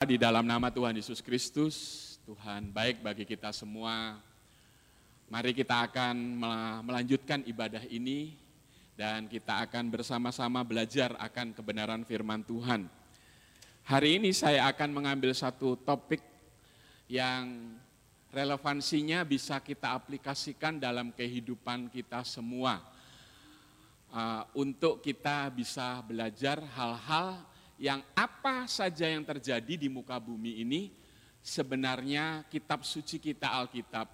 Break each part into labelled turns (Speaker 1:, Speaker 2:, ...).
Speaker 1: Di dalam nama Tuhan Yesus Kristus, Tuhan baik bagi kita semua. Mari kita akan melanjutkan ibadah ini dan kita akan bersama-sama belajar akan kebenaran firman Tuhan. Hari ini saya akan mengambil satu topik yang relevansinya bisa kita aplikasikan dalam kehidupan kita semua. Uh, untuk kita bisa belajar hal-hal yang apa saja yang terjadi di muka bumi ini sebenarnya kitab suci kita Alkitab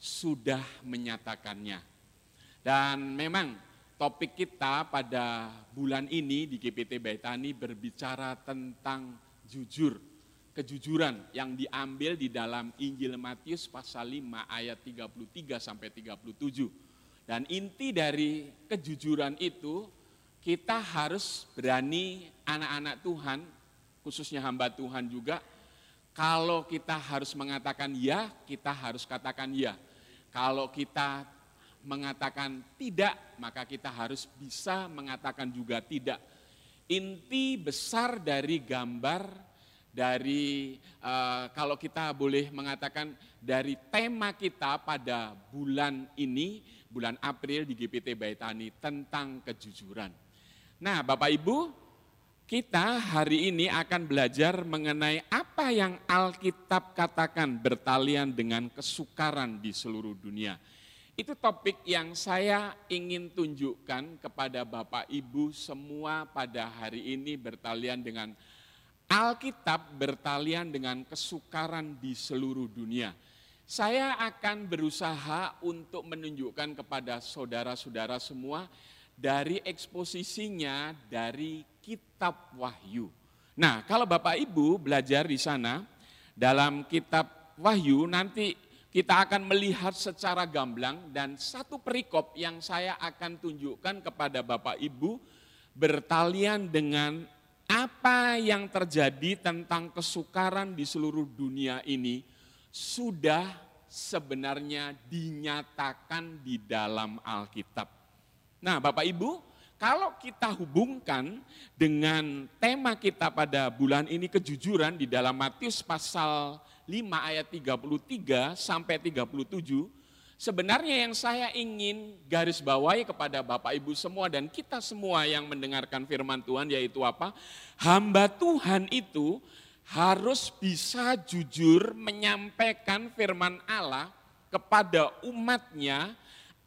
Speaker 1: sudah menyatakannya. Dan memang topik kita pada bulan ini di GPT Baitani berbicara tentang jujur, kejujuran yang diambil di dalam Injil Matius pasal 5 ayat 33 sampai 37. Dan inti dari kejujuran itu kita harus berani anak-anak Tuhan, khususnya hamba Tuhan juga, kalau kita harus mengatakan ya, kita harus katakan ya. Kalau kita mengatakan tidak, maka kita harus bisa mengatakan juga tidak. Inti besar dari gambar dari uh, kalau kita boleh mengatakan dari tema kita pada bulan ini, bulan April di GPT Baitani tentang kejujuran. Nah, Bapak Ibu, kita hari ini akan belajar mengenai apa yang Alkitab katakan bertalian dengan kesukaran di seluruh dunia. Itu topik yang saya ingin tunjukkan kepada Bapak Ibu semua pada hari ini bertalian dengan Alkitab bertalian dengan kesukaran di seluruh dunia. Saya akan berusaha untuk menunjukkan kepada saudara-saudara semua dari eksposisinya dari kitab Wahyu. Nah, kalau Bapak Ibu belajar di sana dalam kitab Wahyu nanti kita akan melihat secara gamblang dan satu perikop yang saya akan tunjukkan kepada Bapak Ibu bertalian dengan apa yang terjadi tentang kesukaran di seluruh dunia ini sudah sebenarnya dinyatakan di dalam Alkitab. Nah, Bapak Ibu, kalau kita hubungkan dengan tema kita pada bulan ini kejujuran di dalam Matius pasal 5 ayat 33 sampai 37, sebenarnya yang saya ingin garis bawahi kepada Bapak Ibu semua dan kita semua yang mendengarkan firman Tuhan yaitu apa? Hamba Tuhan itu harus bisa jujur menyampaikan firman Allah kepada umatnya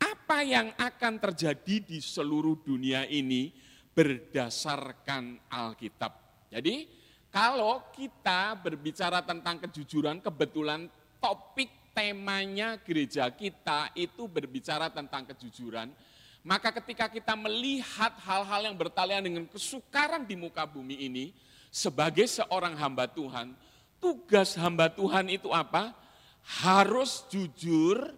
Speaker 1: apa yang akan terjadi di seluruh dunia ini berdasarkan Alkitab. Jadi kalau kita berbicara tentang kejujuran, kebetulan topik temanya gereja kita itu berbicara tentang kejujuran, maka ketika kita melihat hal-hal yang bertalian dengan kesukaran di muka bumi ini, sebagai seorang hamba Tuhan, tugas hamba Tuhan itu apa? Harus jujur,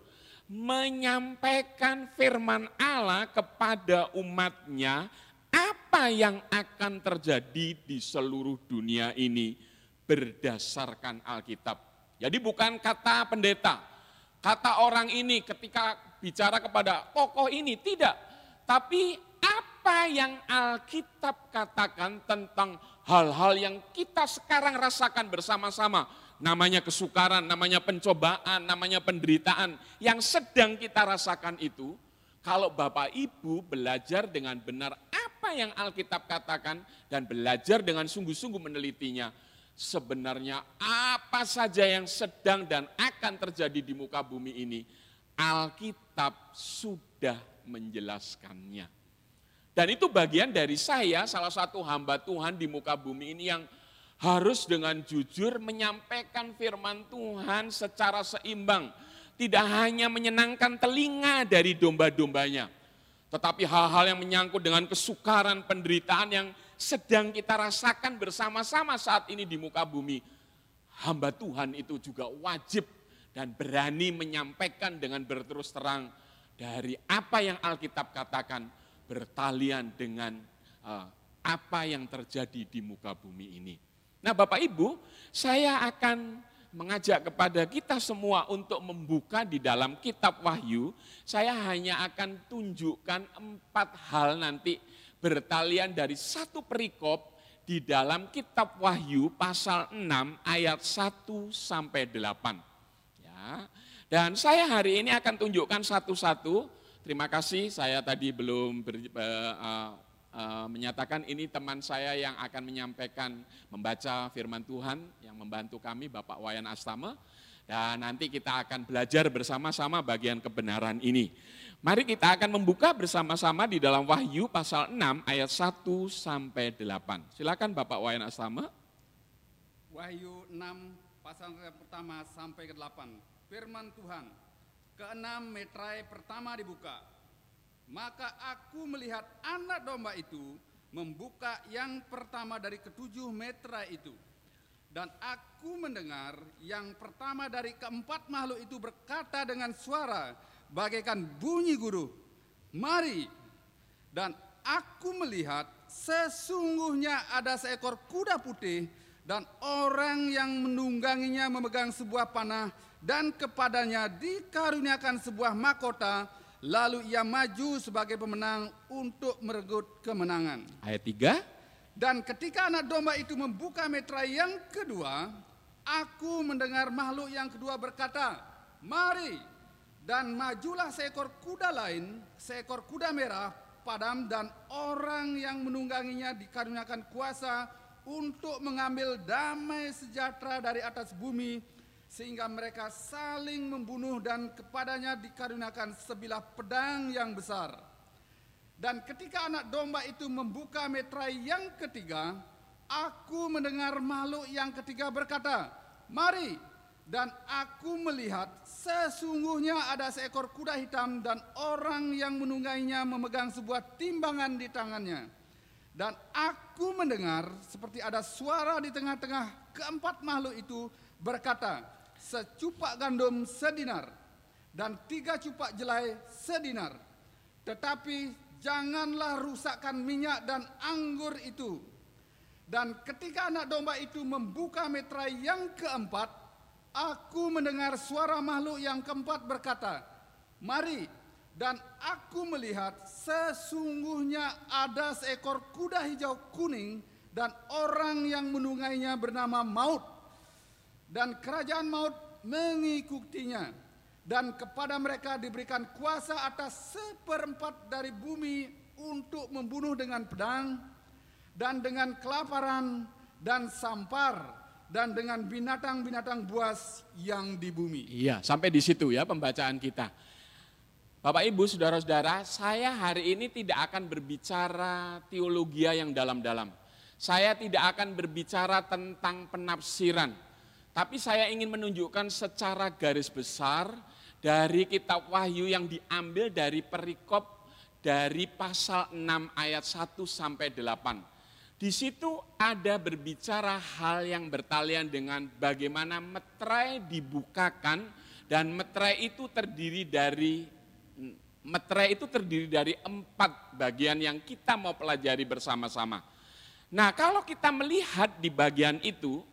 Speaker 1: menyampaikan firman Allah kepada umatnya apa yang akan terjadi di seluruh dunia ini berdasarkan Alkitab. Jadi bukan kata pendeta, kata orang ini ketika bicara kepada tokoh ini, tidak. Tapi apa yang Alkitab katakan tentang hal-hal yang kita sekarang rasakan bersama-sama namanya kesukaran, namanya pencobaan, namanya penderitaan yang sedang kita rasakan itu, kalau Bapak Ibu belajar dengan benar apa yang Alkitab katakan dan belajar dengan sungguh-sungguh menelitinya, sebenarnya apa saja yang sedang dan akan terjadi di muka bumi ini, Alkitab sudah menjelaskannya. Dan itu bagian dari saya, salah satu hamba Tuhan di muka bumi ini yang harus dengan jujur menyampaikan firman Tuhan secara seimbang. Tidak hanya menyenangkan telinga dari domba-dombanya, tetapi hal-hal yang menyangkut dengan kesukaran, penderitaan yang sedang kita rasakan bersama-sama saat ini di muka bumi. Hamba Tuhan itu juga wajib dan berani menyampaikan dengan berterus terang dari apa yang Alkitab katakan bertalian dengan uh, apa yang terjadi di muka bumi ini. Nah Bapak Ibu, saya akan mengajak kepada kita semua untuk membuka di dalam kitab Wahyu. Saya hanya akan tunjukkan empat hal nanti bertalian dari satu perikop di dalam kitab Wahyu pasal 6 ayat 1 sampai 8. Ya. Dan saya hari ini akan tunjukkan satu-satu. Terima kasih saya tadi belum ber, uh, uh, menyatakan ini teman saya yang akan menyampaikan membaca firman Tuhan yang membantu kami Bapak Wayan Astama. Dan nanti kita akan belajar bersama-sama bagian kebenaran ini. Mari kita akan membuka bersama-sama di dalam Wahyu pasal 6 ayat 1 sampai 8. Silakan Bapak Wayan Astama.
Speaker 2: Wahyu 6 pasal pertama sampai ke 8. Firman Tuhan, keenam metrai pertama dibuka. Maka aku melihat anak domba itu membuka yang pertama dari ketujuh metrai itu dan aku mendengar yang pertama dari keempat makhluk itu berkata dengan suara bagaikan bunyi guru, mari. Dan aku melihat sesungguhnya ada seekor kuda putih dan orang yang menungganginya memegang sebuah panah dan kepadanya dikaruniakan sebuah mahkota lalu ia maju sebagai pemenang untuk merebut kemenangan.
Speaker 1: Ayat 3
Speaker 2: dan ketika anak domba itu membuka metra yang kedua, aku mendengar makhluk yang kedua berkata, "Mari!" Dan majulah seekor kuda lain, seekor kuda merah, padam dan orang yang menungganginya dikaruniakan kuasa untuk mengambil damai sejahtera dari atas bumi sehingga mereka saling membunuh dan kepadanya dikaruniakan sebilah pedang yang besar. Dan ketika anak domba itu membuka metrai yang ketiga, aku mendengar makhluk yang ketiga berkata, "Mari." Dan aku melihat sesungguhnya ada seekor kuda hitam dan orang yang menunggainya memegang sebuah timbangan di tangannya. Dan aku mendengar seperti ada suara di tengah-tengah keempat makhluk itu berkata, secupak gandum sedinar dan tiga cupak jelai sedinar. Tetapi janganlah rusakkan minyak dan anggur itu. Dan ketika anak domba itu membuka metra yang keempat, aku mendengar suara makhluk yang keempat berkata, Mari, dan aku melihat sesungguhnya ada seekor kuda hijau kuning dan orang yang menungainya bernama Maut. Dan kerajaan Maut mengikutinya dan kepada mereka diberikan kuasa atas seperempat dari bumi untuk membunuh dengan pedang dan dengan kelaparan dan sampar dan dengan binatang-binatang buas yang di bumi.
Speaker 1: Iya, sampai di situ ya pembacaan kita. Bapak Ibu, saudara-saudara, saya hari ini tidak akan berbicara teologi yang dalam-dalam. Saya tidak akan berbicara tentang penafsiran. Tapi saya ingin menunjukkan secara garis besar dari kitab Wahyu yang diambil dari perikop dari pasal 6 ayat 1 sampai 8. Di situ ada berbicara hal yang bertalian dengan bagaimana meterai dibukakan dan meterai itu terdiri dari meterai itu terdiri dari empat bagian yang kita mau pelajari bersama-sama. Nah kalau kita melihat di bagian itu,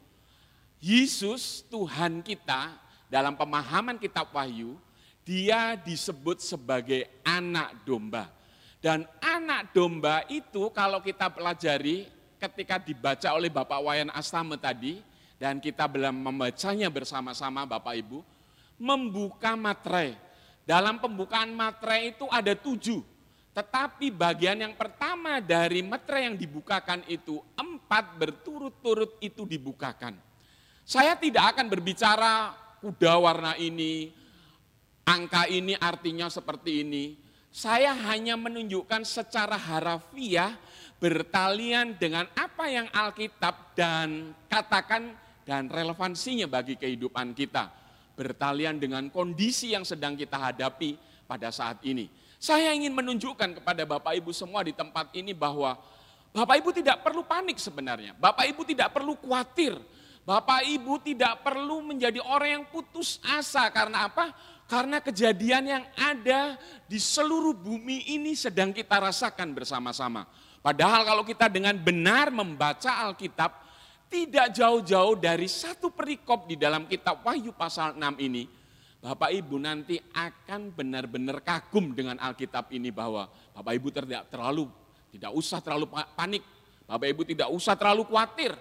Speaker 1: Yesus Tuhan kita dalam pemahaman kitab Wahyu, dia disebut sebagai anak domba. Dan anak domba itu kalau kita pelajari ketika dibaca oleh Bapak Wayan Astama tadi, dan kita belum membacanya bersama-sama Bapak Ibu, membuka materai. Dalam pembukaan materai itu ada tujuh, tetapi bagian yang pertama dari materai yang dibukakan itu, empat berturut-turut itu dibukakan. Saya tidak akan berbicara kuda warna ini, angka ini artinya seperti ini. Saya hanya menunjukkan secara harafiah bertalian dengan apa yang Alkitab dan katakan dan relevansinya bagi kehidupan kita. Bertalian dengan kondisi yang sedang kita hadapi pada saat ini. Saya ingin menunjukkan kepada Bapak Ibu semua di tempat ini bahwa Bapak Ibu tidak perlu panik sebenarnya. Bapak Ibu tidak perlu khawatir Bapak Ibu tidak perlu menjadi orang yang putus asa karena apa? Karena kejadian yang ada di seluruh bumi ini sedang kita rasakan bersama-sama. Padahal kalau kita dengan benar membaca Alkitab, tidak jauh-jauh dari satu perikop di dalam kitab Wahyu pasal 6 ini, Bapak Ibu nanti akan benar-benar kagum dengan Alkitab ini bahwa Bapak Ibu tidak terlalu tidak usah terlalu panik Bapak Ibu tidak usah terlalu khawatir.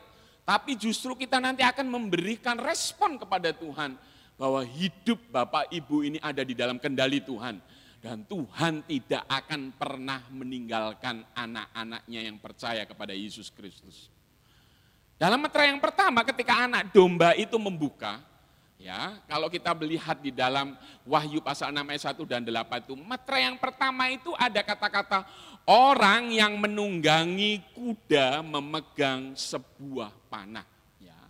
Speaker 1: Tapi justru kita nanti akan memberikan respon kepada Tuhan. Bahwa hidup Bapak Ibu ini ada di dalam kendali Tuhan. Dan Tuhan tidak akan pernah meninggalkan anak-anaknya yang percaya kepada Yesus Kristus. Dalam metra yang pertama ketika anak domba itu membuka, ya kalau kita melihat di dalam Wahyu pasal 6 ayat 1 dan 8 itu, metra yang pertama itu ada kata-kata orang yang menunggangi kuda memegang sebuah panah. Ya.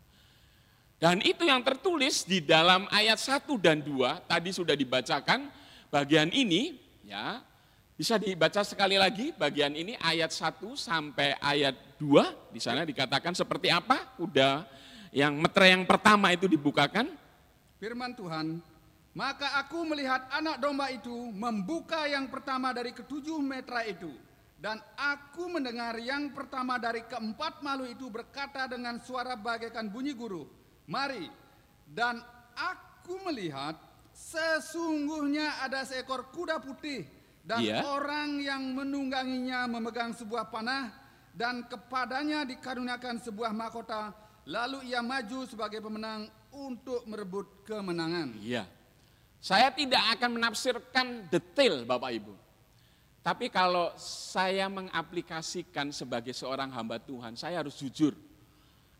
Speaker 1: Dan itu yang tertulis di dalam ayat 1 dan 2, tadi sudah dibacakan bagian ini, ya bisa dibaca sekali lagi bagian ini ayat 1 sampai ayat 2 di sana dikatakan seperti apa? Kuda yang metre yang pertama itu dibukakan.
Speaker 2: Firman Tuhan, maka aku melihat anak domba itu membuka yang pertama dari ketujuh metra itu. Dan aku mendengar yang pertama dari keempat malu itu berkata dengan suara bagaikan bunyi guru, Mari, dan aku melihat sesungguhnya ada seekor kuda putih dan yeah. orang yang menungganginya memegang sebuah panah dan kepadanya dikaruniakan sebuah mahkota lalu ia maju sebagai pemenang untuk merebut kemenangan.
Speaker 1: Iya. Saya tidak akan menafsirkan detail Bapak Ibu. Tapi kalau saya mengaplikasikan sebagai seorang hamba Tuhan, saya harus jujur.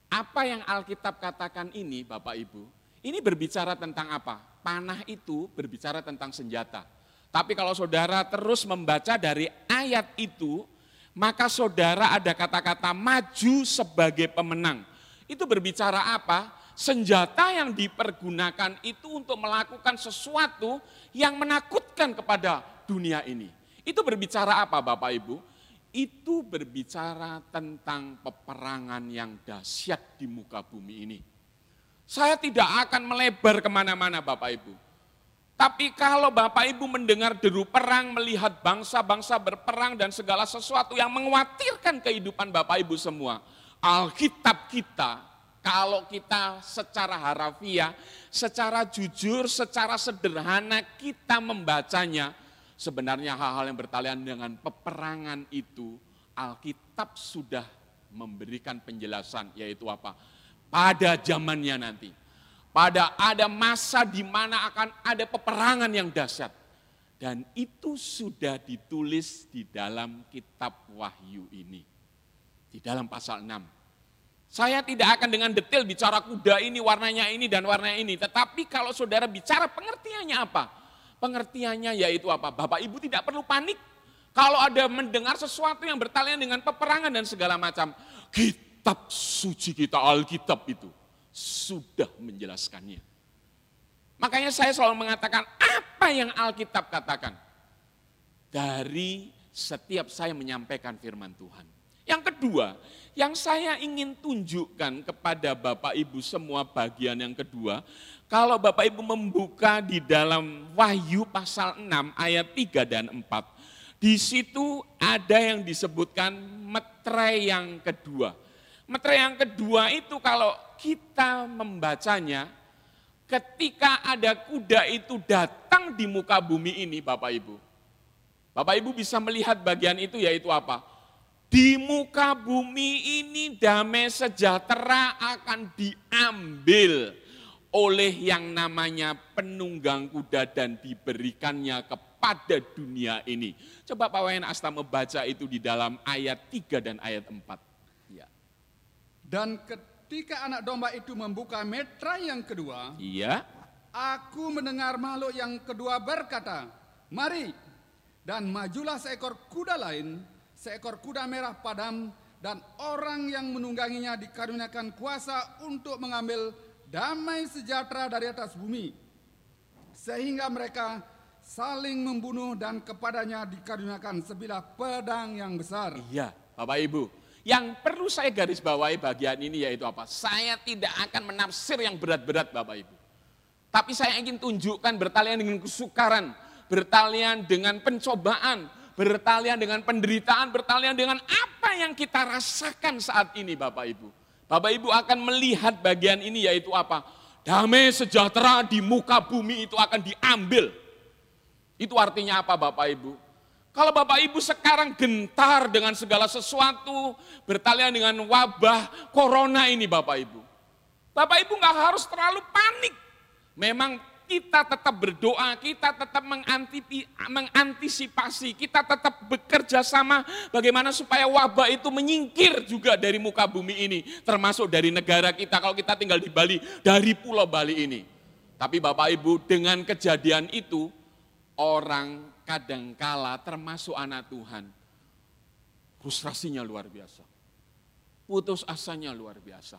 Speaker 1: Apa yang Alkitab katakan ini Bapak Ibu, ini berbicara tentang apa? Panah itu berbicara tentang senjata tapi kalau saudara terus membaca dari ayat itu, maka saudara ada kata-kata maju sebagai pemenang. Itu berbicara apa? Senjata yang dipergunakan itu untuk melakukan sesuatu yang menakutkan kepada dunia ini. Itu berbicara apa Bapak Ibu? Itu berbicara tentang peperangan yang dahsyat di muka bumi ini. Saya tidak akan melebar ke mana-mana Bapak Ibu tapi kalau Bapak Ibu mendengar deru perang, melihat bangsa-bangsa berperang dan segala sesuatu yang mengkhawatirkan kehidupan Bapak Ibu semua. Alkitab kita, kalau kita secara harafiah, secara jujur, secara sederhana kita membacanya, sebenarnya hal-hal yang bertalian dengan peperangan itu, Alkitab sudah memberikan penjelasan, yaitu apa? Pada zamannya nanti pada ada masa di mana akan ada peperangan yang dahsyat. Dan itu sudah ditulis di dalam kitab Wahyu ini. Di dalam pasal 6. Saya tidak akan dengan detail bicara kuda ini, warnanya ini, dan warnanya ini. Tetapi kalau saudara bicara pengertiannya apa? Pengertiannya yaitu apa? Bapak Ibu tidak perlu panik. Kalau ada mendengar sesuatu yang bertalian dengan peperangan dan segala macam. Kitab suci kita, Alkitab itu sudah menjelaskannya. Makanya saya selalu mengatakan apa yang Alkitab katakan. Dari setiap saya menyampaikan firman Tuhan. Yang kedua, yang saya ingin tunjukkan kepada Bapak Ibu semua bagian yang kedua, kalau Bapak Ibu membuka di dalam Wahyu pasal 6 ayat 3 dan 4, di situ ada yang disebutkan metre yang kedua. Metre yang kedua itu kalau kita membacanya, ketika ada kuda itu datang di muka bumi ini Bapak Ibu. Bapak Ibu bisa melihat bagian itu yaitu apa? Di muka bumi ini damai sejahtera akan diambil oleh yang namanya penunggang kuda dan diberikannya kepada dunia ini. Coba Pak Wayan Asta membaca itu di dalam ayat 3 dan ayat 4. Ya.
Speaker 2: Dan Ketika anak domba itu membuka metra yang kedua,
Speaker 1: iya.
Speaker 2: Aku mendengar makhluk yang kedua berkata, "Mari." Dan majulah seekor kuda lain, seekor kuda merah padam dan orang yang menungganginya dikaruniakan kuasa untuk mengambil damai sejahtera dari atas bumi. Sehingga mereka saling membunuh dan kepadanya dikaruniakan sebilah pedang yang besar.
Speaker 1: Iya, Bapak Ibu. Yang perlu saya garis bawahi bagian ini yaitu apa? Saya tidak akan menafsir yang berat-berat Bapak Ibu. Tapi saya ingin tunjukkan bertalian dengan kesukaran, bertalian dengan pencobaan, bertalian dengan penderitaan, bertalian dengan apa yang kita rasakan saat ini Bapak Ibu. Bapak Ibu akan melihat bagian ini yaitu apa? Damai sejahtera di muka bumi itu akan diambil. Itu artinya apa Bapak Ibu? Kalau Bapak Ibu sekarang gentar dengan segala sesuatu, bertalian dengan wabah corona ini Bapak Ibu. Bapak Ibu nggak harus terlalu panik. Memang kita tetap berdoa, kita tetap mengantisipasi, kita tetap bekerja sama bagaimana supaya wabah itu menyingkir juga dari muka bumi ini, termasuk dari negara kita kalau kita tinggal di Bali, dari pulau Bali ini. Tapi Bapak Ibu dengan kejadian itu, orang kadangkala termasuk anak Tuhan, frustrasinya luar biasa. Putus asanya luar biasa.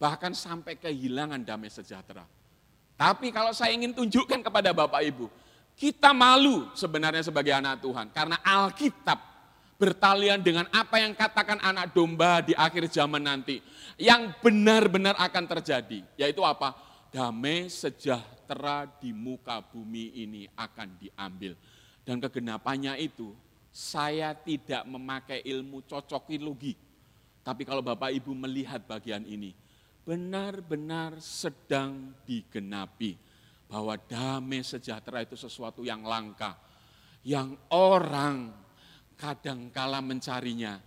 Speaker 1: Bahkan sampai kehilangan damai sejahtera tapi kalau saya ingin tunjukkan kepada Bapak Ibu, kita malu sebenarnya sebagai anak Tuhan. Karena Alkitab bertalian dengan apa yang katakan anak domba di akhir zaman nanti. Yang benar-benar akan terjadi. Yaitu apa? Damai sejahtera di muka bumi ini akan diambil. Dan kegenapannya itu, saya tidak memakai ilmu cocokilogi. Tapi kalau Bapak Ibu melihat bagian ini, benar-benar sedang digenapi. Bahwa damai sejahtera itu sesuatu yang langka. Yang orang kadangkala mencarinya.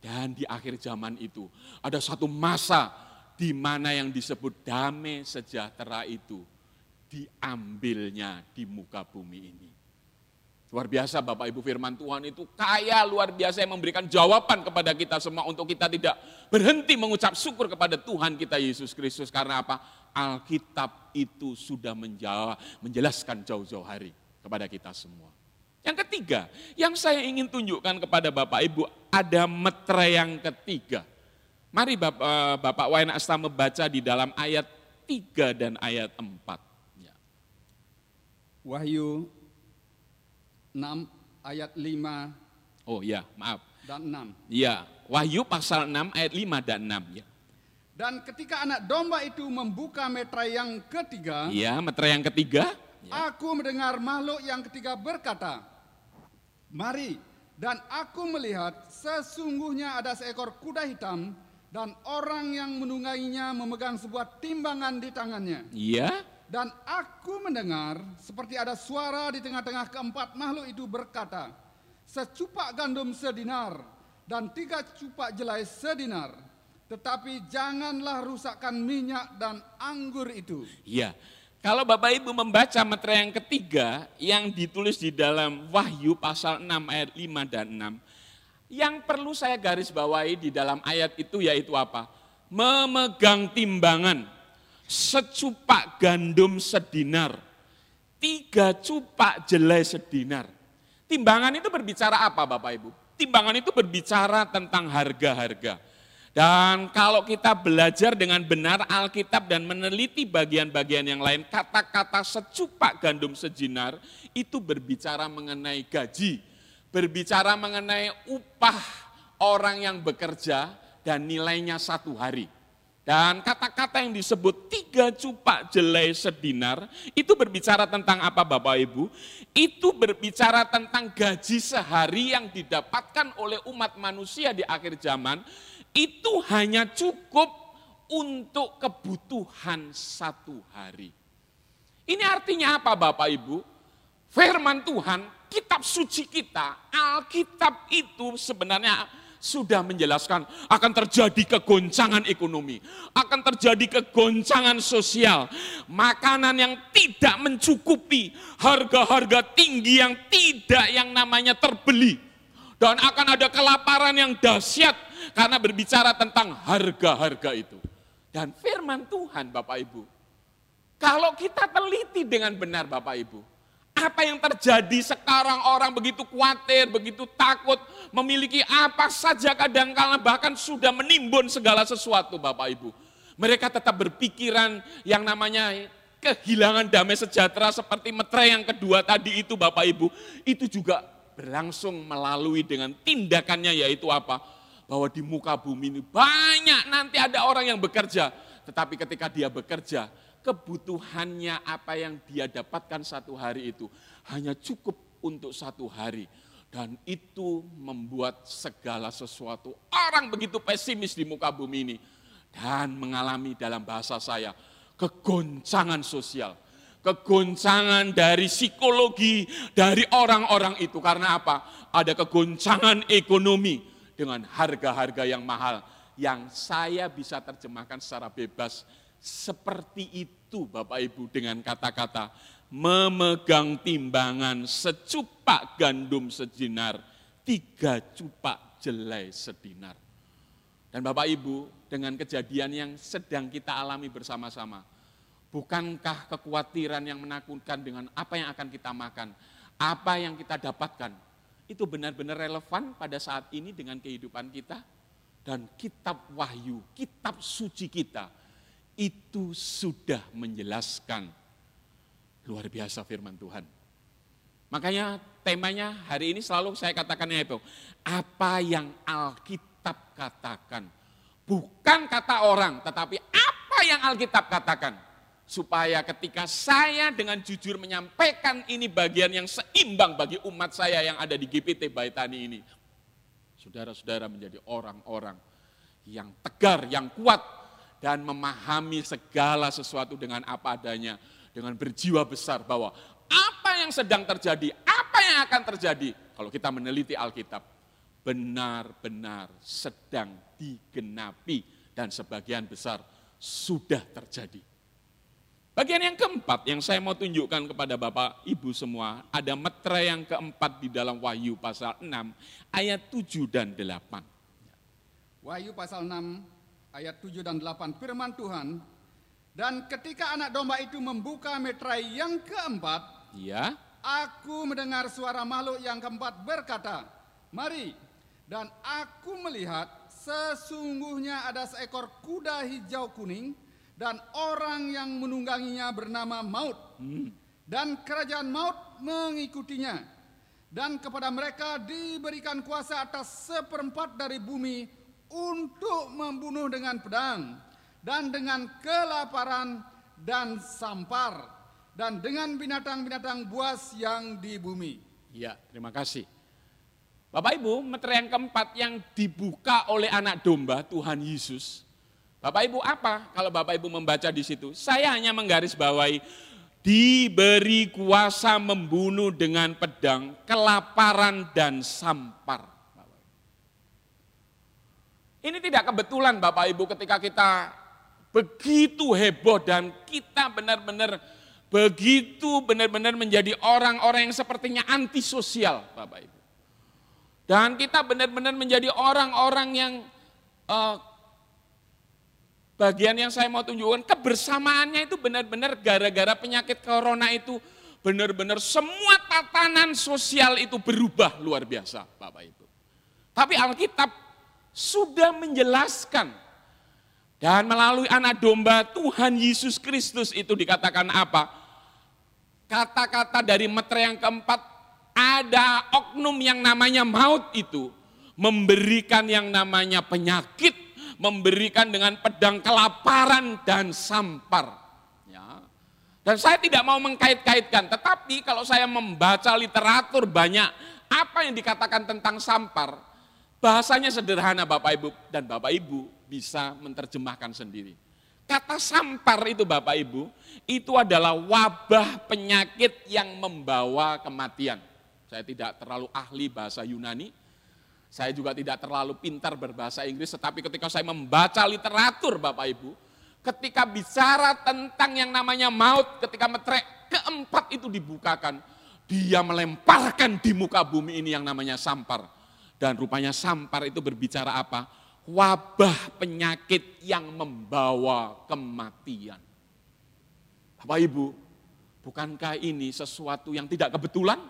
Speaker 1: Dan di akhir zaman itu ada satu masa di mana yang disebut damai sejahtera itu diambilnya di muka bumi ini. Luar biasa Bapak Ibu firman Tuhan itu kaya luar biasa yang memberikan jawaban kepada kita semua untuk kita tidak berhenti mengucap syukur kepada Tuhan kita Yesus Kristus. Karena apa? Alkitab itu sudah menjawab, menjelaskan jauh-jauh hari kepada kita semua. Yang ketiga, yang saya ingin tunjukkan kepada Bapak Ibu ada metre yang ketiga. Mari Bapak, eh, Bapak Wayan Asta membaca di dalam ayat 3 dan ayat 4. Ya.
Speaker 2: Wahyu 6 ayat 5
Speaker 1: Oh ya, maaf.
Speaker 2: Dan 6.
Speaker 1: Ya, Wahyu pasal 6 ayat 5 dan 6 ya.
Speaker 2: Dan ketika anak domba itu membuka metra yang ketiga,
Speaker 1: ya, metra yang ketiga,
Speaker 2: ya. aku mendengar makhluk yang ketiga berkata, "Mari." Dan aku melihat sesungguhnya ada seekor kuda hitam dan orang yang menungganginya memegang sebuah timbangan di tangannya.
Speaker 1: Iya.
Speaker 2: Dan aku mendengar seperti ada suara di tengah-tengah keempat makhluk itu berkata, secupak gandum sedinar dan tiga cupak jelai sedinar. Tetapi janganlah rusakkan minyak dan anggur itu.
Speaker 1: Iya. Kalau Bapak Ibu membaca metra yang ketiga yang ditulis di dalam Wahyu pasal 6 ayat 5 dan 6. Yang perlu saya garis bawahi di dalam ayat itu yaitu apa? Memegang timbangan secupak gandum sedinar, tiga cupak jelai sedinar. Timbangan itu berbicara apa Bapak Ibu? Timbangan itu berbicara tentang harga-harga. Dan kalau kita belajar dengan benar Alkitab dan meneliti bagian-bagian yang lain, kata-kata secupak gandum sejinar itu berbicara mengenai gaji, berbicara mengenai upah orang yang bekerja dan nilainya satu hari. Dan kata-kata yang disebut tiga cupak jelai sedinar, itu berbicara tentang apa Bapak Ibu? Itu berbicara tentang gaji sehari yang didapatkan oleh umat manusia di akhir zaman, itu hanya cukup untuk kebutuhan satu hari. Ini artinya apa Bapak Ibu? Firman Tuhan, kitab suci kita, Alkitab itu sebenarnya sudah menjelaskan akan terjadi kegoncangan ekonomi, akan terjadi kegoncangan sosial, makanan yang tidak mencukupi, harga-harga tinggi yang tidak yang namanya terbeli. Dan akan ada kelaparan yang dahsyat karena berbicara tentang harga-harga itu. Dan firman Tuhan Bapak Ibu, kalau kita teliti dengan benar Bapak Ibu, apa yang terjadi sekarang orang begitu khawatir, begitu takut, memiliki apa saja kadang-kala bahkan sudah menimbun segala sesuatu Bapak Ibu. Mereka tetap berpikiran yang namanya kehilangan damai sejahtera seperti metre yang kedua tadi itu Bapak Ibu. Itu juga berlangsung melalui dengan tindakannya yaitu apa? Bahwa di muka bumi ini banyak nanti ada orang yang bekerja. Tetapi ketika dia bekerja, kebutuhannya apa yang dia dapatkan satu hari itu hanya cukup untuk satu hari. Dan itu membuat segala sesuatu orang begitu pesimis di muka bumi ini. Dan mengalami dalam bahasa saya kegoncangan sosial. kegoncangan dari psikologi dari orang-orang itu karena apa? Ada kegoncangan ekonomi dengan harga-harga yang mahal yang saya bisa terjemahkan secara bebas seperti itu Bapak Ibu dengan kata-kata memegang timbangan secupak gandum sejinar, tiga cupak jelai sedinar. Dan Bapak Ibu dengan kejadian yang sedang kita alami bersama-sama, Bukankah kekhawatiran yang menakutkan dengan apa yang akan kita makan, apa yang kita dapatkan, itu benar-benar relevan pada saat ini dengan kehidupan kita? Dan kitab wahyu, kitab suci kita, itu sudah menjelaskan luar biasa firman Tuhan. Makanya temanya hari ini selalu saya katakannya itu, apa yang Alkitab katakan. Bukan kata orang, tetapi apa yang Alkitab katakan supaya ketika saya dengan jujur menyampaikan ini bagian yang seimbang bagi umat saya yang ada di GPT Baitani ini. Saudara-saudara menjadi orang-orang yang tegar, yang kuat, dan memahami segala sesuatu dengan apa adanya, dengan berjiwa besar bahwa apa yang sedang terjadi, apa yang akan terjadi, kalau kita meneliti Alkitab, benar-benar sedang digenapi dan sebagian besar sudah terjadi. Bagian yang keempat yang saya mau tunjukkan kepada Bapak Ibu semua, ada metra yang keempat di dalam Wahyu pasal 6 ayat 7 dan 8.
Speaker 2: Wahyu pasal 6 ayat 7 dan 8 firman Tuhan, dan ketika anak domba itu membuka meterai yang keempat,
Speaker 1: ya.
Speaker 2: aku mendengar suara makhluk yang keempat berkata, mari, dan aku melihat sesungguhnya ada seekor kuda hijau kuning, dan orang yang menungganginya bernama Maut. Hmm. Dan kerajaan Maut mengikutinya. Dan kepada mereka diberikan kuasa atas seperempat dari bumi untuk membunuh dengan pedang dan dengan kelaparan dan sampar dan dengan binatang-binatang buas yang di bumi.
Speaker 1: Ya, terima kasih. Bapak Ibu, meter yang keempat yang dibuka oleh anak domba Tuhan Yesus Bapak Ibu apa kalau Bapak Ibu membaca di situ? Saya hanya menggarisbawahi diberi kuasa membunuh dengan pedang, kelaparan dan sampar. Ini tidak kebetulan Bapak Ibu ketika kita begitu heboh dan kita benar-benar begitu benar-benar menjadi orang-orang yang sepertinya antisosial Bapak Ibu. Dan kita benar-benar menjadi orang-orang yang uh, bagian yang saya mau tunjukkan kebersamaannya itu benar-benar gara-gara penyakit corona itu benar-benar semua tatanan sosial itu berubah luar biasa Bapak Ibu. Tapi Alkitab sudah menjelaskan dan melalui anak domba Tuhan Yesus Kristus itu dikatakan apa? Kata-kata dari meter yang keempat ada oknum yang namanya maut itu memberikan yang namanya penyakit memberikan dengan pedang kelaparan dan sampar. Ya. Dan saya tidak mau mengkait-kaitkan, tetapi kalau saya membaca literatur banyak apa yang dikatakan tentang sampar, bahasanya sederhana Bapak Ibu dan Bapak Ibu bisa menerjemahkan sendiri. Kata sampar itu Bapak Ibu, itu adalah wabah penyakit yang membawa kematian. Saya tidak terlalu ahli bahasa Yunani, saya juga tidak terlalu pintar berbahasa Inggris, tetapi ketika saya membaca literatur Bapak Ibu, ketika bicara tentang yang namanya maut, ketika metrek keempat itu dibukakan, dia melemparkan di muka bumi ini yang namanya sampar. Dan rupanya sampar itu berbicara apa? Wabah penyakit yang membawa kematian. Bapak Ibu, bukankah ini sesuatu yang tidak kebetulan?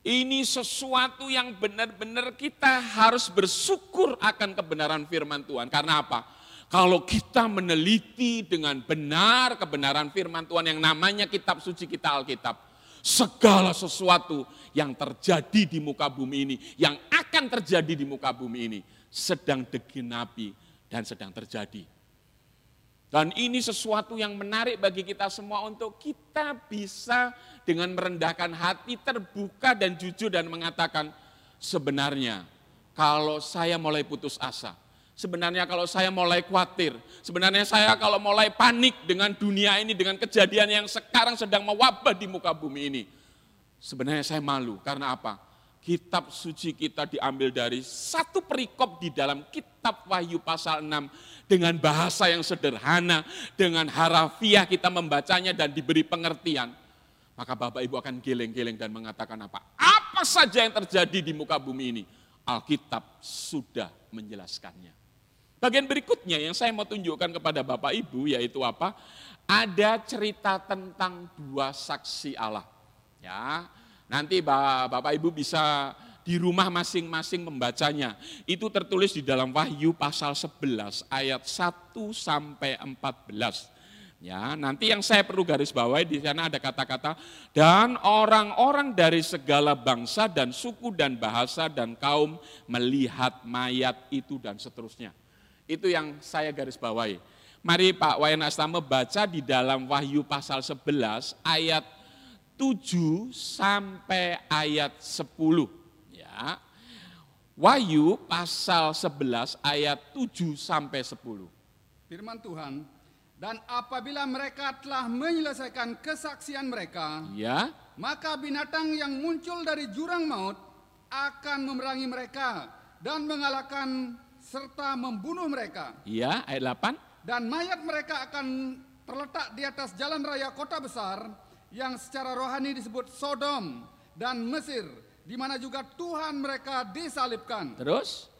Speaker 1: Ini sesuatu yang benar-benar kita harus bersyukur akan kebenaran firman Tuhan. Karena apa? Kalau kita meneliti dengan benar kebenaran firman Tuhan yang namanya kitab suci kita Alkitab, segala sesuatu yang terjadi di muka bumi ini, yang akan terjadi di muka bumi ini, sedang digenapi dan sedang terjadi. Dan ini sesuatu yang menarik bagi kita semua untuk kita bisa dengan merendahkan hati terbuka dan jujur dan mengatakan sebenarnya kalau saya mulai putus asa, Sebenarnya kalau saya mulai khawatir, sebenarnya saya kalau mulai panik dengan dunia ini, dengan kejadian yang sekarang sedang mewabah di muka bumi ini. Sebenarnya saya malu, karena apa? Kitab suci kita diambil dari satu perikop di dalam kitab Wahyu pasal 6 dengan bahasa yang sederhana, dengan harafiah kita membacanya dan diberi pengertian. Maka Bapak Ibu akan geleng-geleng dan mengatakan apa? Apa saja yang terjadi di muka bumi ini, Alkitab sudah menjelaskannya. Bagian berikutnya yang saya mau tunjukkan kepada Bapak Ibu yaitu apa? Ada cerita tentang dua saksi Allah. Ya, nanti Bapak Ibu bisa di rumah masing-masing membacanya. Itu tertulis di dalam Wahyu pasal 11 ayat 1 sampai 14. Ya, nanti yang saya perlu garis bawahi di sana ada kata-kata dan orang-orang dari segala bangsa dan suku dan bahasa dan kaum melihat mayat itu dan seterusnya. Itu yang saya garis bawahi. Mari Pak Wayan Astama baca di dalam Wahyu pasal 11 ayat 7 sampai ayat 10. Ya. Wahyu pasal 11 ayat 7 sampai 10.
Speaker 2: Firman Tuhan, dan apabila mereka telah menyelesaikan kesaksian mereka,
Speaker 1: ya.
Speaker 2: maka binatang yang muncul dari jurang maut akan memerangi mereka dan mengalahkan serta membunuh mereka.
Speaker 1: Iya, ayat 8.
Speaker 2: Dan mayat mereka akan terletak di atas jalan raya kota besar yang secara rohani disebut Sodom dan Mesir, di mana juga Tuhan mereka disalibkan.
Speaker 1: Terus?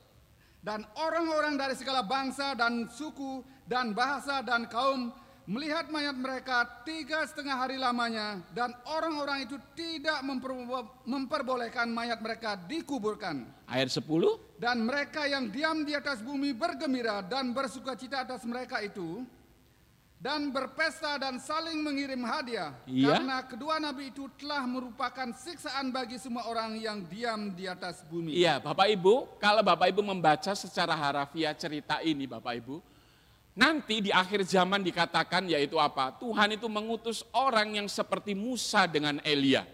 Speaker 2: Dan orang-orang dari segala bangsa dan suku dan bahasa dan kaum melihat mayat mereka tiga setengah hari lamanya dan orang-orang itu tidak memperbolehkan mayat mereka dikuburkan.
Speaker 1: Ayat 10.
Speaker 2: Dan mereka yang diam di atas bumi bergembira dan bersuka cita atas mereka itu dan berpesta dan saling mengirim hadiah
Speaker 1: iya?
Speaker 2: karena kedua nabi itu telah merupakan siksaan bagi semua orang yang diam di atas bumi.
Speaker 1: Iya, Bapak Ibu, kalau Bapak Ibu membaca secara harafiah cerita ini Bapak Ibu, Nanti di akhir zaman dikatakan yaitu apa? Tuhan itu mengutus orang yang seperti Musa dengan Elia.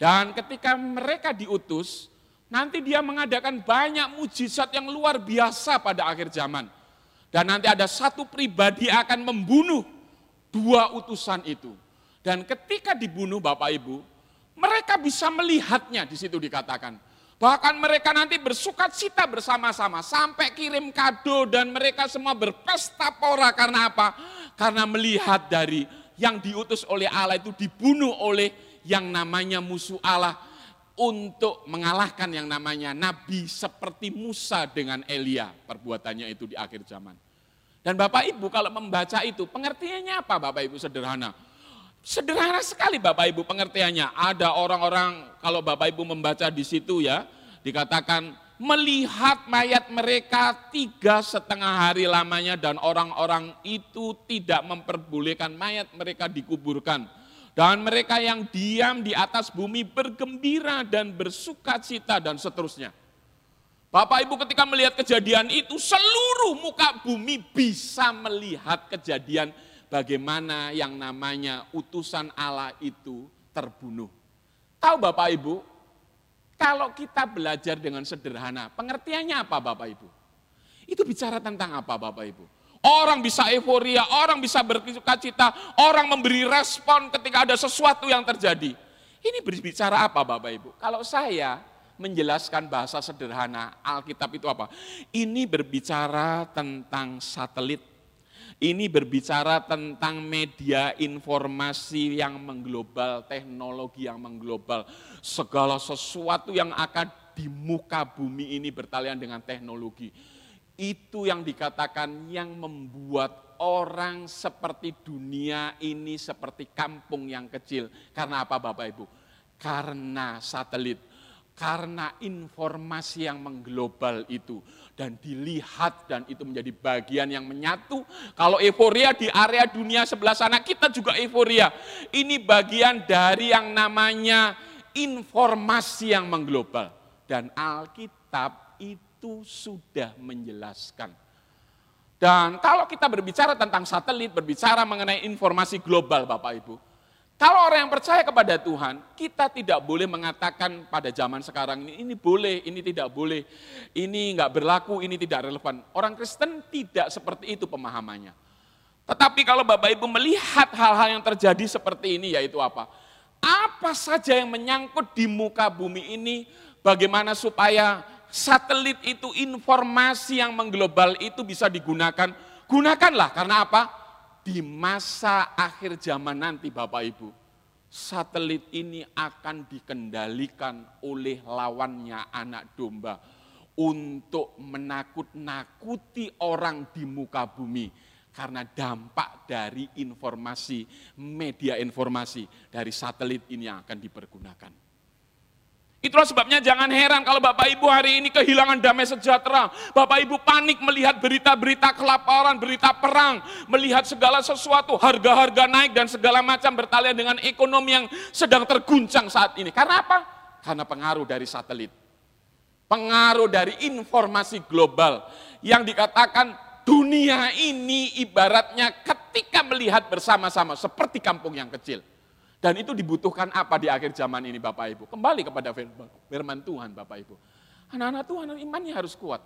Speaker 1: Dan ketika mereka diutus, nanti dia mengadakan banyak mujizat yang luar biasa pada akhir zaman. Dan nanti ada satu pribadi akan membunuh dua utusan itu. Dan ketika dibunuh Bapak Ibu, mereka bisa melihatnya di situ dikatakan. Bahkan mereka nanti bersuka cita bersama-sama sampai kirim kado dan mereka semua berpesta pora karena apa? Karena melihat dari yang diutus oleh Allah itu dibunuh oleh yang namanya musuh Allah untuk mengalahkan yang namanya nabi seperti Musa dengan Elia perbuatannya itu di akhir zaman. Dan Bapak Ibu kalau membaca itu pengertiannya apa Bapak Ibu sederhana? Sederhana sekali Bapak Ibu pengertiannya. Ada orang-orang kalau Bapak Ibu membaca di situ ya, dikatakan melihat mayat mereka tiga setengah hari lamanya dan orang-orang itu tidak memperbolehkan mayat mereka dikuburkan. Dan mereka yang diam di atas bumi bergembira dan bersuka cita dan seterusnya. Bapak Ibu ketika melihat kejadian itu seluruh muka bumi bisa melihat kejadian bagaimana yang namanya utusan Allah itu terbunuh. Tahu Bapak Ibu, kalau kita belajar dengan sederhana, pengertiannya apa Bapak Ibu? Itu bicara tentang apa Bapak Ibu? Orang bisa euforia, orang bisa bersuka cita, orang memberi respon ketika ada sesuatu yang terjadi. Ini berbicara apa Bapak Ibu? Kalau saya menjelaskan bahasa sederhana Alkitab itu apa? Ini berbicara tentang satelit ini berbicara tentang media informasi yang mengglobal, teknologi yang mengglobal. Segala sesuatu yang akan di muka bumi ini bertalian dengan teknologi. Itu yang dikatakan yang membuat orang seperti dunia ini seperti kampung yang kecil. Karena apa Bapak Ibu? Karena satelit karena informasi yang mengglobal itu dan dilihat dan itu menjadi bagian yang menyatu. Kalau euforia di area dunia sebelah sana kita juga euforia. Ini bagian dari yang namanya informasi yang mengglobal dan Alkitab itu sudah menjelaskan. Dan kalau kita berbicara tentang satelit, berbicara mengenai informasi global Bapak Ibu, Kalau orang yang percaya kepada Tuhan, kita tidak boleh mengatakan pada zaman sekarang ini, ini boleh, ini tidak boleh, ini nggak berlaku, ini tidak relevan. Orang Kristen tidak seperti itu pemahamannya. Tetapi kalau Bapak Ibu melihat hal-hal yang terjadi seperti ini, yaitu apa? Apa saja yang menyangkut di muka bumi ini, bagaimana supaya satelit itu informasi yang mengglobal itu bisa digunakan, gunakanlah karena apa? Di masa akhir zaman nanti Bapak Ibu, satelit ini akan dikendalikan oleh lawannya anak domba untuk menakut-nakuti orang di muka bumi karena dampak dari informasi, media informasi dari satelit ini yang akan dipergunakan. Itulah sebabnya jangan heran kalau Bapak Ibu hari ini kehilangan damai sejahtera. Bapak Ibu panik melihat berita-berita kelaparan, berita perang, melihat segala sesuatu, harga-harga naik dan segala macam bertalian dengan ekonomi yang sedang terguncang saat ini. Karena apa? Karena pengaruh dari satelit. Pengaruh dari informasi global yang dikatakan dunia ini ibaratnya ketika melihat bersama-sama seperti kampung yang kecil. Dan itu dibutuhkan apa di akhir zaman ini Bapak Ibu? Kembali kepada firman Tuhan Bapak Ibu. Anak-anak Tuhan imannya harus kuat.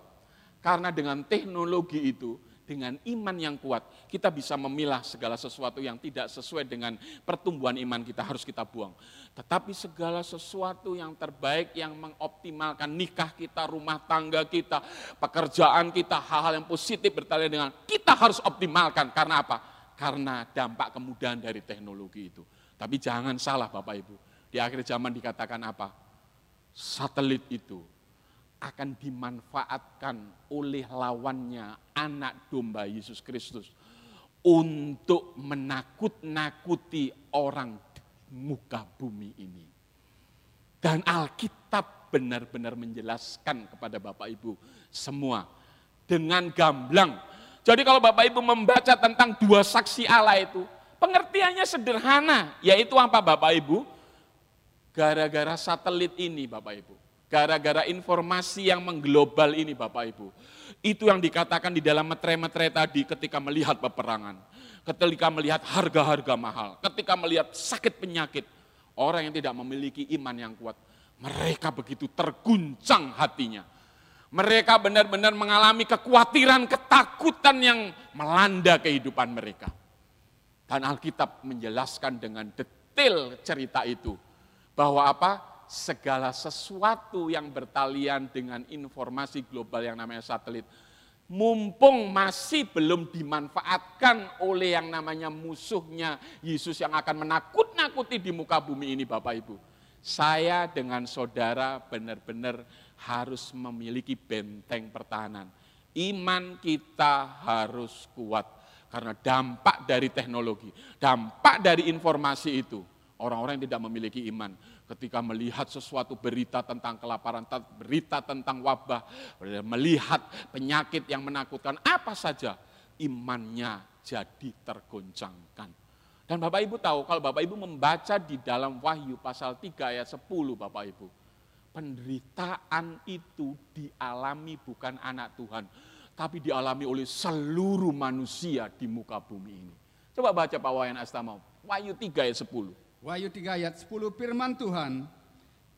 Speaker 1: Karena dengan teknologi itu, dengan iman yang kuat, kita bisa memilah segala sesuatu yang tidak sesuai dengan pertumbuhan iman kita harus kita buang. Tetapi segala sesuatu yang terbaik yang mengoptimalkan nikah kita, rumah tangga kita, pekerjaan kita, hal-hal yang positif bertanya dengan kita harus optimalkan. Karena apa? Karena dampak kemudahan dari teknologi itu. Tapi jangan salah Bapak Ibu. Di akhir zaman dikatakan apa? Satelit itu akan dimanfaatkan oleh lawannya anak domba Yesus Kristus untuk menakut-nakuti orang muka bumi ini. Dan Alkitab benar-benar menjelaskan kepada Bapak Ibu semua dengan gamblang. Jadi kalau Bapak Ibu membaca tentang dua saksi Allah itu, Pengertiannya sederhana, yaitu apa Bapak Ibu? Gara-gara satelit ini Bapak Ibu. Gara-gara informasi yang mengglobal ini Bapak Ibu. Itu yang dikatakan di dalam metre-metre tadi ketika melihat peperangan. Ketika melihat harga-harga mahal. Ketika melihat sakit penyakit. Orang yang tidak memiliki iman yang kuat. Mereka begitu terguncang hatinya. Mereka benar-benar mengalami kekhawatiran, ketakutan yang melanda kehidupan mereka. Dan Alkitab menjelaskan dengan detail cerita itu. Bahwa apa? Segala sesuatu yang bertalian dengan informasi global yang namanya satelit. Mumpung masih belum dimanfaatkan oleh yang namanya musuhnya Yesus yang akan menakut-nakuti di muka bumi ini Bapak Ibu. Saya dengan saudara benar-benar harus memiliki benteng pertahanan. Iman kita harus kuat karena dampak dari teknologi, dampak dari informasi itu, orang-orang yang tidak memiliki iman ketika melihat sesuatu berita tentang kelaparan, berita tentang wabah, melihat penyakit yang menakutkan, apa saja imannya jadi tergoncangkan. Dan Bapak Ibu tahu kalau Bapak Ibu membaca di dalam Wahyu pasal 3 ayat 10 Bapak Ibu, penderitaan itu dialami bukan anak Tuhan, tapi dialami oleh seluruh manusia di muka bumi ini. Coba baca Pak Wayan Astamau, Wahyu 3 ayat 10.
Speaker 2: Wahyu 3 ayat 10 firman Tuhan,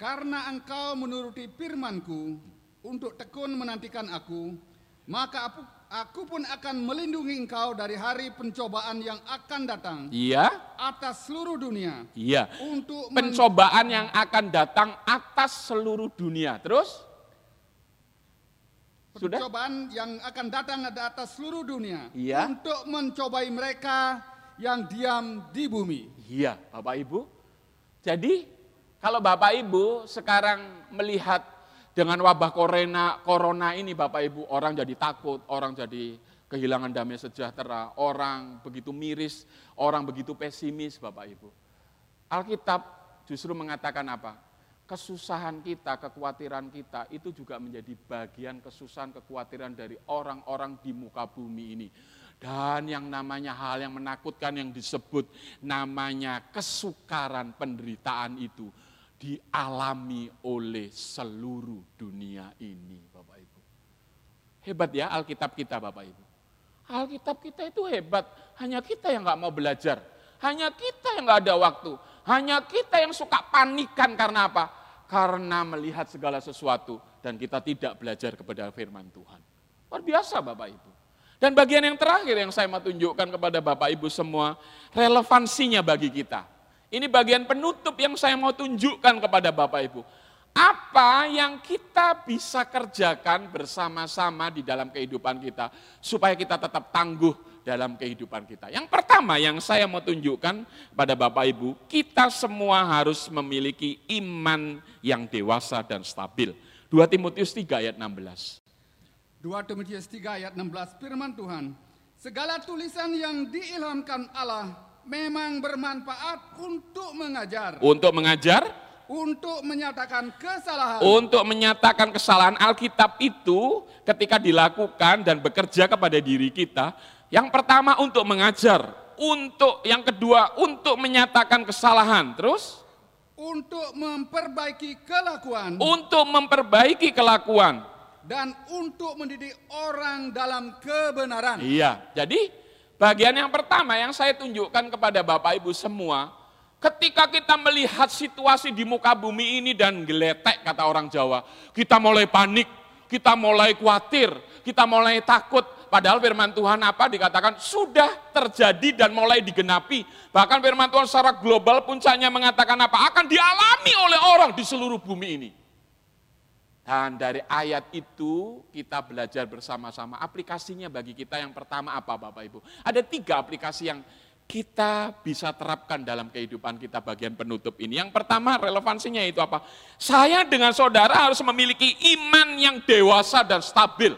Speaker 2: karena engkau menuruti firmanku untuk tekun menantikan aku, maka aku, aku pun akan melindungi engkau dari hari pencobaan yang akan datang.
Speaker 1: Iya.
Speaker 2: Atas seluruh dunia.
Speaker 1: Iya. Untuk pencobaan yang akan datang atas seluruh dunia. Terus?
Speaker 2: Sudah? Percobaan yang akan datang di atas seluruh dunia
Speaker 1: iya.
Speaker 2: untuk mencobai mereka yang diam di bumi.
Speaker 1: Iya, Bapak Ibu. Jadi kalau Bapak Ibu sekarang melihat dengan wabah corona, corona ini Bapak Ibu, orang jadi takut, orang jadi kehilangan damai sejahtera, orang begitu miris, orang begitu pesimis Bapak Ibu. Alkitab justru mengatakan apa? Kesusahan kita, kekhawatiran kita itu juga menjadi bagian kesusahan, kekhawatiran dari orang-orang di muka bumi ini. Dan yang namanya hal yang menakutkan yang disebut namanya kesukaran penderitaan itu dialami oleh seluruh dunia ini Bapak Ibu. Hebat ya Alkitab kita Bapak Ibu. Alkitab kita itu hebat, hanya kita yang nggak mau belajar. Hanya kita yang nggak ada waktu. Hanya kita yang suka panikan karena apa? Karena melihat segala sesuatu dan kita tidak belajar kepada firman Tuhan. Luar biasa Bapak Ibu. Dan bagian yang terakhir yang saya mau tunjukkan kepada Bapak Ibu semua, relevansinya bagi kita. Ini bagian penutup yang saya mau tunjukkan kepada Bapak Ibu. Apa yang kita bisa kerjakan bersama-sama di dalam kehidupan kita supaya kita tetap tangguh dalam kehidupan kita. Yang pertama yang saya mau tunjukkan pada Bapak Ibu, kita semua harus memiliki iman yang dewasa dan stabil. 2 Timotius 3 ayat 16.
Speaker 2: 2 Timotius 3 ayat 16 firman Tuhan, segala tulisan yang diilhamkan Allah memang bermanfaat untuk mengajar,
Speaker 1: Untuk mengajar,
Speaker 2: untuk menyatakan kesalahan,
Speaker 1: untuk menyatakan kesalahan Alkitab itu ketika dilakukan dan bekerja kepada diri kita, yang pertama untuk mengajar, untuk yang kedua untuk menyatakan kesalahan, terus
Speaker 2: untuk memperbaiki kelakuan,
Speaker 1: untuk memperbaiki kelakuan.
Speaker 2: dan untuk mendidik orang dalam kebenaran.
Speaker 1: Iya, jadi bagian yang pertama yang saya tunjukkan kepada Bapak Ibu semua, ketika kita melihat situasi di muka bumi ini dan geletek kata orang Jawa, kita mulai panik, kita mulai khawatir, kita mulai takut. Padahal firman Tuhan apa dikatakan sudah terjadi dan mulai digenapi. Bahkan firman Tuhan secara global puncaknya mengatakan apa? Akan dialami oleh orang di seluruh bumi ini. Dan dari ayat itu kita belajar bersama-sama. Aplikasinya bagi kita yang pertama apa Bapak Ibu? Ada tiga aplikasi yang kita bisa terapkan dalam kehidupan kita bagian penutup ini. Yang pertama relevansinya itu apa? Saya dengan saudara harus memiliki iman yang dewasa dan stabil.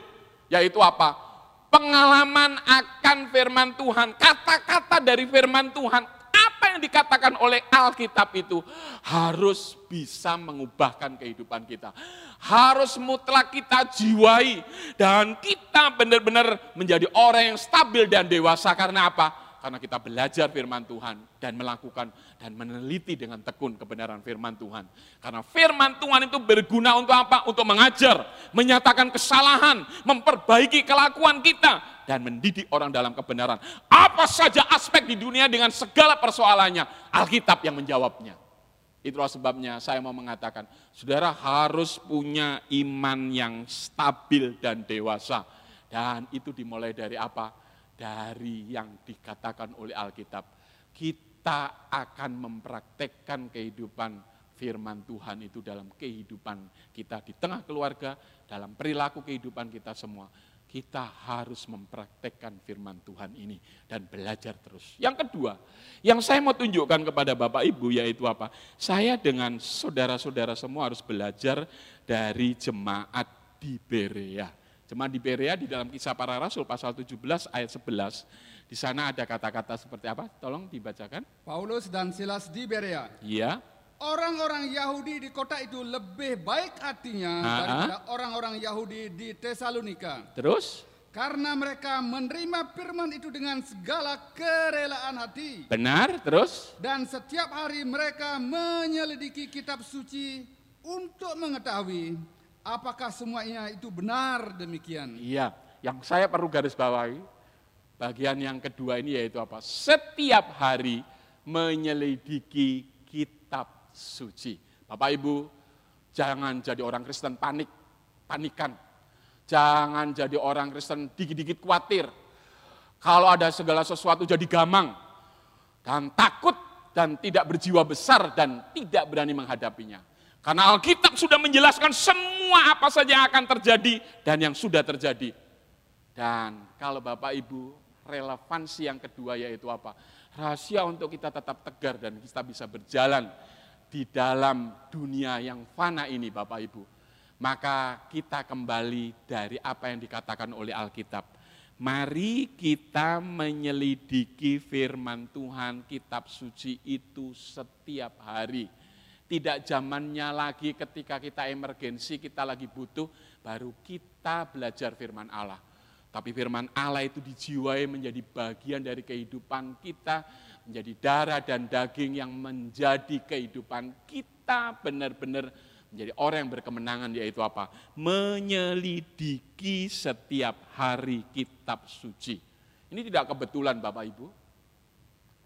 Speaker 1: Yaitu apa? Pengalaman akan firman Tuhan, kata-kata dari firman Tuhan, apa yang dikatakan oleh Alkitab itu harus bisa mengubahkan kehidupan kita. Harus mutlak kita jiwai dan kita benar-benar menjadi orang yang stabil dan dewasa karena apa? Karena kita belajar firman Tuhan dan melakukan dan meneliti dengan tekun kebenaran firman Tuhan. Karena firman Tuhan itu berguna untuk apa? Untuk mengajar, menyatakan kesalahan, memperbaiki kelakuan kita, dan mendidik orang dalam kebenaran. Apa saja aspek di dunia dengan segala persoalannya, Alkitab yang menjawabnya. Itulah sebabnya saya mau mengatakan, saudara harus punya iman yang stabil dan dewasa. Dan itu dimulai dari apa? Dari yang dikatakan oleh Alkitab. Kita akan mempraktekkan kehidupan firman Tuhan itu dalam kehidupan kita di tengah keluarga, dalam perilaku kehidupan kita semua kita harus mempraktekkan firman Tuhan ini dan belajar terus. Yang kedua, yang saya mau tunjukkan kepada Bapak Ibu yaitu apa? Saya dengan saudara-saudara semua harus belajar dari jemaat di Berea. Jemaat di Berea di dalam kisah para rasul pasal 17 ayat 11, di sana ada kata-kata seperti apa? Tolong dibacakan.
Speaker 2: Paulus dan Silas di Berea.
Speaker 1: Iya.
Speaker 2: Orang-orang Yahudi di kota itu lebih baik hatinya daripada orang-orang Yahudi di Tesalonika.
Speaker 1: Terus?
Speaker 2: Karena mereka menerima firman itu dengan segala kerelaan hati.
Speaker 1: Benar? Terus?
Speaker 2: Dan setiap hari mereka menyelidiki kitab suci untuk mengetahui apakah semuanya itu benar demikian.
Speaker 1: Iya, yang saya perlu garis bawahi, bagian yang kedua ini yaitu apa? Setiap hari menyelidiki kitab suci. Bapak Ibu, jangan jadi orang Kristen panik, panikan. Jangan jadi orang Kristen dikit-dikit khawatir. Kalau ada segala sesuatu jadi gamang. Dan takut dan tidak berjiwa besar dan tidak berani menghadapinya. Karena Alkitab sudah menjelaskan semua apa saja yang akan terjadi dan yang sudah terjadi. Dan kalau Bapak Ibu, relevansi yang kedua yaitu apa? Rahasia untuk kita tetap tegar dan kita bisa berjalan di dalam dunia yang fana ini Bapak Ibu. Maka kita kembali dari apa yang dikatakan oleh Alkitab. Mari kita menyelidiki firman Tuhan, kitab suci itu setiap hari. Tidak zamannya lagi ketika kita emergensi, kita lagi butuh, baru kita belajar firman Allah. Tapi firman Allah itu dijiwai menjadi bagian dari kehidupan kita, menjadi darah dan daging yang menjadi kehidupan kita benar-benar menjadi orang yang berkemenangan yaitu apa? Menyelidiki setiap hari kitab suci. Ini tidak kebetulan Bapak Ibu.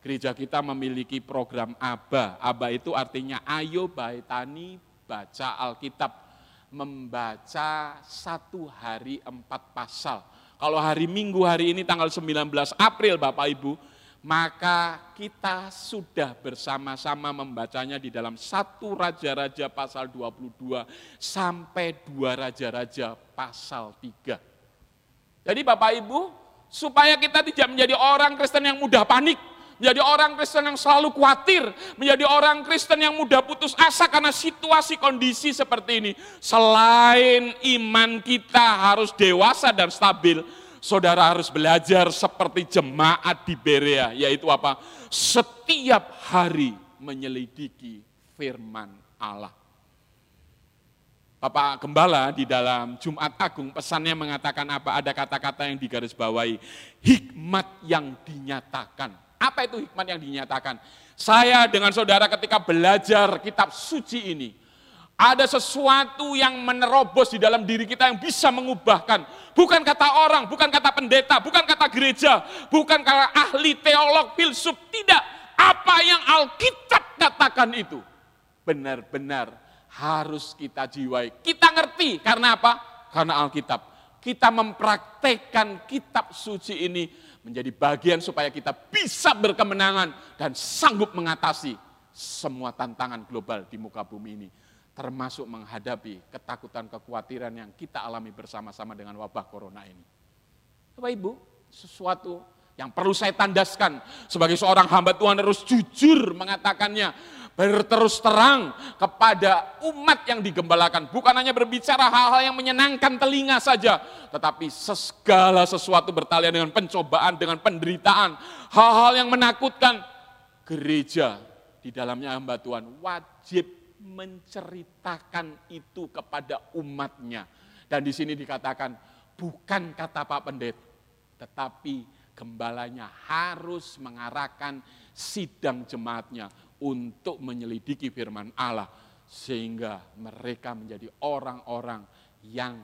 Speaker 1: Gereja kita memiliki program ABA. ABA itu artinya ayo baitani baca Alkitab. Membaca satu hari empat pasal. Kalau hari Minggu hari ini tanggal 19 April Bapak Ibu, maka kita sudah bersama-sama membacanya di dalam satu Raja-Raja pasal 22 sampai dua Raja-Raja pasal 3. Jadi Bapak Ibu, supaya kita tidak menjadi orang Kristen yang mudah panik, menjadi orang Kristen yang selalu khawatir, menjadi orang Kristen yang mudah putus asa karena situasi kondisi seperti ini. Selain iman kita harus dewasa dan stabil, saudara harus belajar seperti jemaat di Berea, yaitu apa? Setiap hari menyelidiki firman Allah. Bapak Gembala di dalam Jumat Agung pesannya mengatakan apa? Ada kata-kata yang digarisbawahi, hikmat yang dinyatakan apa itu hikmat yang dinyatakan? Saya dengan saudara ketika belajar kitab suci ini, ada sesuatu yang menerobos di dalam diri kita yang bisa mengubahkan. Bukan kata orang, bukan kata pendeta, bukan kata gereja, bukan kata ahli teolog, filsuf. Tidak, apa yang Alkitab katakan itu. Benar-benar harus kita jiwai. Kita ngerti, karena apa? Karena Alkitab. Kita mempraktekkan kitab suci ini menjadi bagian supaya kita bisa berkemenangan dan sanggup mengatasi semua tantangan global di muka bumi ini. Termasuk menghadapi ketakutan, kekhawatiran yang kita alami bersama-sama dengan wabah corona ini. Bapak Ibu, sesuatu yang perlu saya tandaskan sebagai seorang hamba Tuhan harus jujur mengatakannya berterus terang kepada umat yang digembalakan. Bukan hanya berbicara hal-hal yang menyenangkan telinga saja, tetapi segala sesuatu bertalian dengan pencobaan, dengan penderitaan, hal-hal yang menakutkan. Gereja di dalamnya hamba Tuhan wajib menceritakan itu kepada umatnya. Dan di sini dikatakan bukan kata Pak Pendeta, tetapi gembalanya harus mengarahkan sidang jemaatnya untuk menyelidiki firman Allah sehingga mereka menjadi orang-orang yang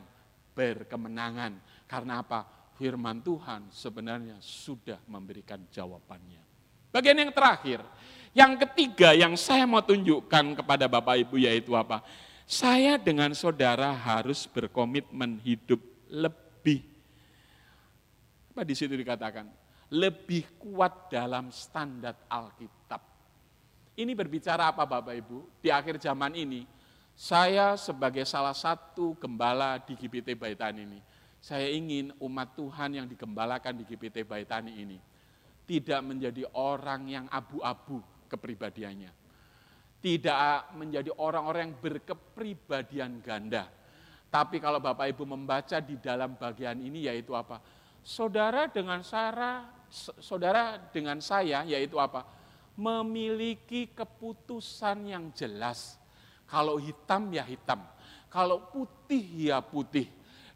Speaker 1: berkemenangan. Karena apa? Firman Tuhan sebenarnya sudah memberikan jawabannya. Bagian yang terakhir, yang ketiga yang saya mau tunjukkan kepada Bapak Ibu yaitu apa? Saya dengan saudara harus berkomitmen hidup lebih. Apa di situ dikatakan? Lebih kuat dalam standar Alkitab. Ini berbicara apa Bapak Ibu? Di akhir zaman ini, saya sebagai salah satu gembala di GPT Baitani ini, saya ingin umat Tuhan yang digembalakan di GPT Baitani ini tidak menjadi orang yang abu-abu kepribadiannya. Tidak menjadi orang-orang yang berkepribadian ganda. Tapi kalau Bapak Ibu membaca di dalam bagian ini yaitu apa? Saudara dengan Sarah, saudara dengan saya yaitu apa? memiliki keputusan yang jelas. Kalau hitam ya hitam, kalau putih ya putih.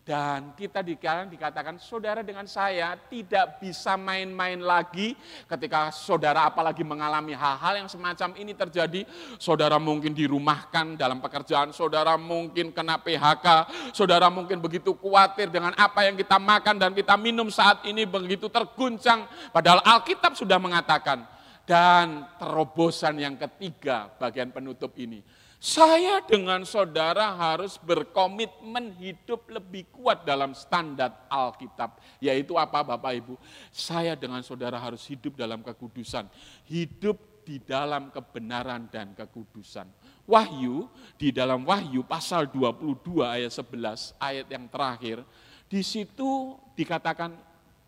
Speaker 1: Dan kita dikatakan, dikatakan saudara dengan saya tidak bisa main-main lagi ketika saudara apalagi mengalami hal-hal yang semacam ini terjadi. Saudara mungkin dirumahkan dalam pekerjaan, saudara mungkin kena PHK, saudara mungkin begitu khawatir dengan apa yang kita makan dan kita minum saat ini begitu terguncang. Padahal Alkitab sudah mengatakan, dan terobosan yang ketiga bagian penutup ini. Saya dengan saudara harus berkomitmen hidup lebih kuat dalam standar Alkitab. Yaitu apa Bapak Ibu? Saya dengan saudara harus hidup dalam kekudusan. Hidup di dalam kebenaran dan kekudusan. Wahyu, di dalam Wahyu pasal 22 ayat 11, ayat yang terakhir, di situ dikatakan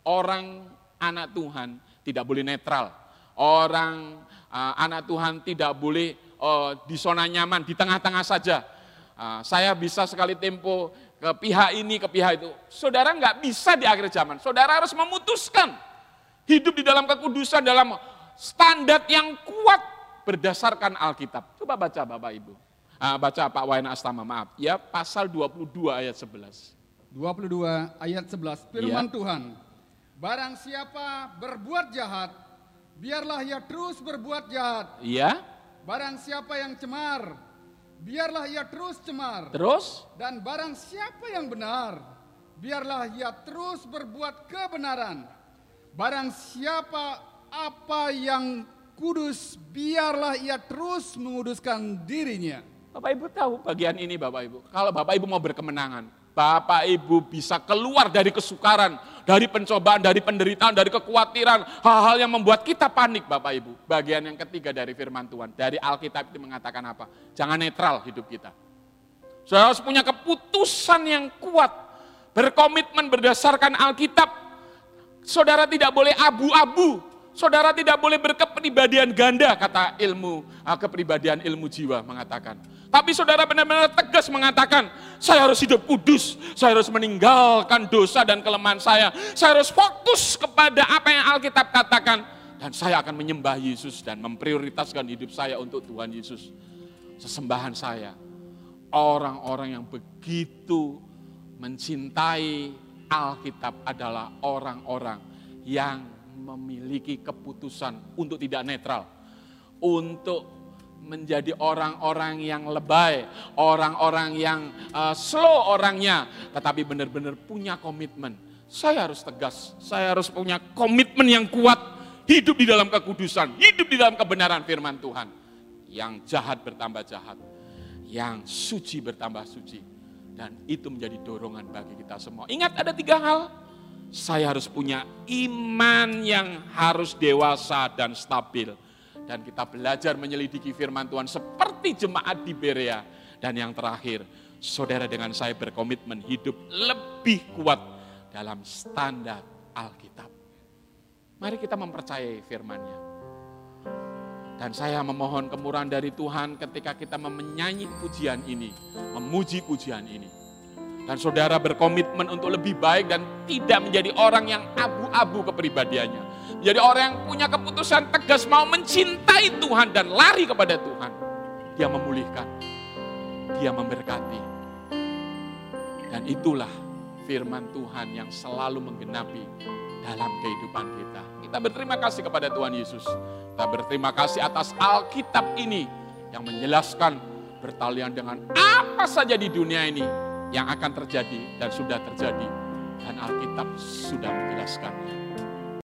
Speaker 1: orang anak Tuhan tidak boleh netral Orang uh, anak Tuhan tidak boleh uh, di zona nyaman, di tengah-tengah saja. Uh, saya bisa sekali tempo ke pihak ini, ke pihak itu. Saudara nggak bisa di akhir zaman. Saudara harus memutuskan hidup di dalam kekudusan, dalam standar yang kuat berdasarkan Alkitab. Coba baca Bapak Ibu. Uh, baca Pak Wayan Astama, maaf. Ya, pasal 22 ayat 11.
Speaker 2: 22 ayat 11, firman ya. Tuhan. Barang siapa berbuat jahat, biarlah ia terus berbuat jahat.
Speaker 1: Iya.
Speaker 2: Barang siapa yang cemar, biarlah ia terus cemar.
Speaker 1: Terus?
Speaker 2: Dan barang siapa yang benar, biarlah ia terus berbuat kebenaran. Barang siapa apa yang kudus, biarlah ia terus menguduskan dirinya.
Speaker 1: Bapak Ibu tahu bagian ini Bapak Ibu. Kalau Bapak Ibu mau berkemenangan, Bapak Ibu bisa keluar dari kesukaran, dari pencobaan, dari penderitaan, dari kekhawatiran, hal-hal yang membuat kita panik Bapak Ibu. Bagian yang ketiga dari firman Tuhan, dari Alkitab itu mengatakan apa? Jangan netral hidup kita. Saudara harus punya keputusan yang kuat, berkomitmen berdasarkan Alkitab. Saudara tidak boleh abu-abu, Saudara tidak boleh berkepribadian ganda, kata ilmu, ah, kepribadian ilmu jiwa mengatakan. Tapi saudara benar-benar tegas mengatakan, saya harus hidup kudus, saya harus meninggalkan dosa dan kelemahan saya, saya harus fokus kepada apa yang Alkitab katakan, dan saya akan menyembah Yesus dan memprioritaskan hidup saya untuk Tuhan Yesus. Sesembahan saya, orang-orang yang begitu mencintai Alkitab adalah orang-orang yang memiliki keputusan untuk tidak netral, untuk menjadi orang-orang yang lebay, orang-orang yang uh, slow orangnya, tetapi benar-benar punya komitmen. Saya harus tegas, saya harus punya komitmen yang kuat, hidup di dalam kekudusan, hidup di dalam kebenaran firman Tuhan. Yang jahat bertambah jahat, yang suci bertambah suci. Dan itu menjadi dorongan bagi kita semua. Ingat ada tiga hal, saya harus punya iman yang harus dewasa dan stabil. Dan kita belajar menyelidiki firman Tuhan seperti jemaat di Berea. Dan yang terakhir, saudara dengan saya berkomitmen hidup lebih kuat dalam standar Alkitab. Mari kita mempercayai firmannya. Dan saya memohon kemurahan dari Tuhan ketika kita menyanyi pujian ini, memuji pujian ini dan saudara berkomitmen untuk lebih baik dan tidak menjadi orang yang abu-abu kepribadiannya. Menjadi orang yang punya keputusan tegas mau mencintai Tuhan dan lari kepada Tuhan. Dia memulihkan. Dia memberkati. Dan itulah firman Tuhan yang selalu menggenapi dalam kehidupan kita. Kita berterima kasih kepada Tuhan Yesus. Kita berterima kasih atas Alkitab ini yang menjelaskan bertalian dengan apa saja di dunia ini yang akan terjadi dan sudah terjadi dan Alkitab sudah menjelaskan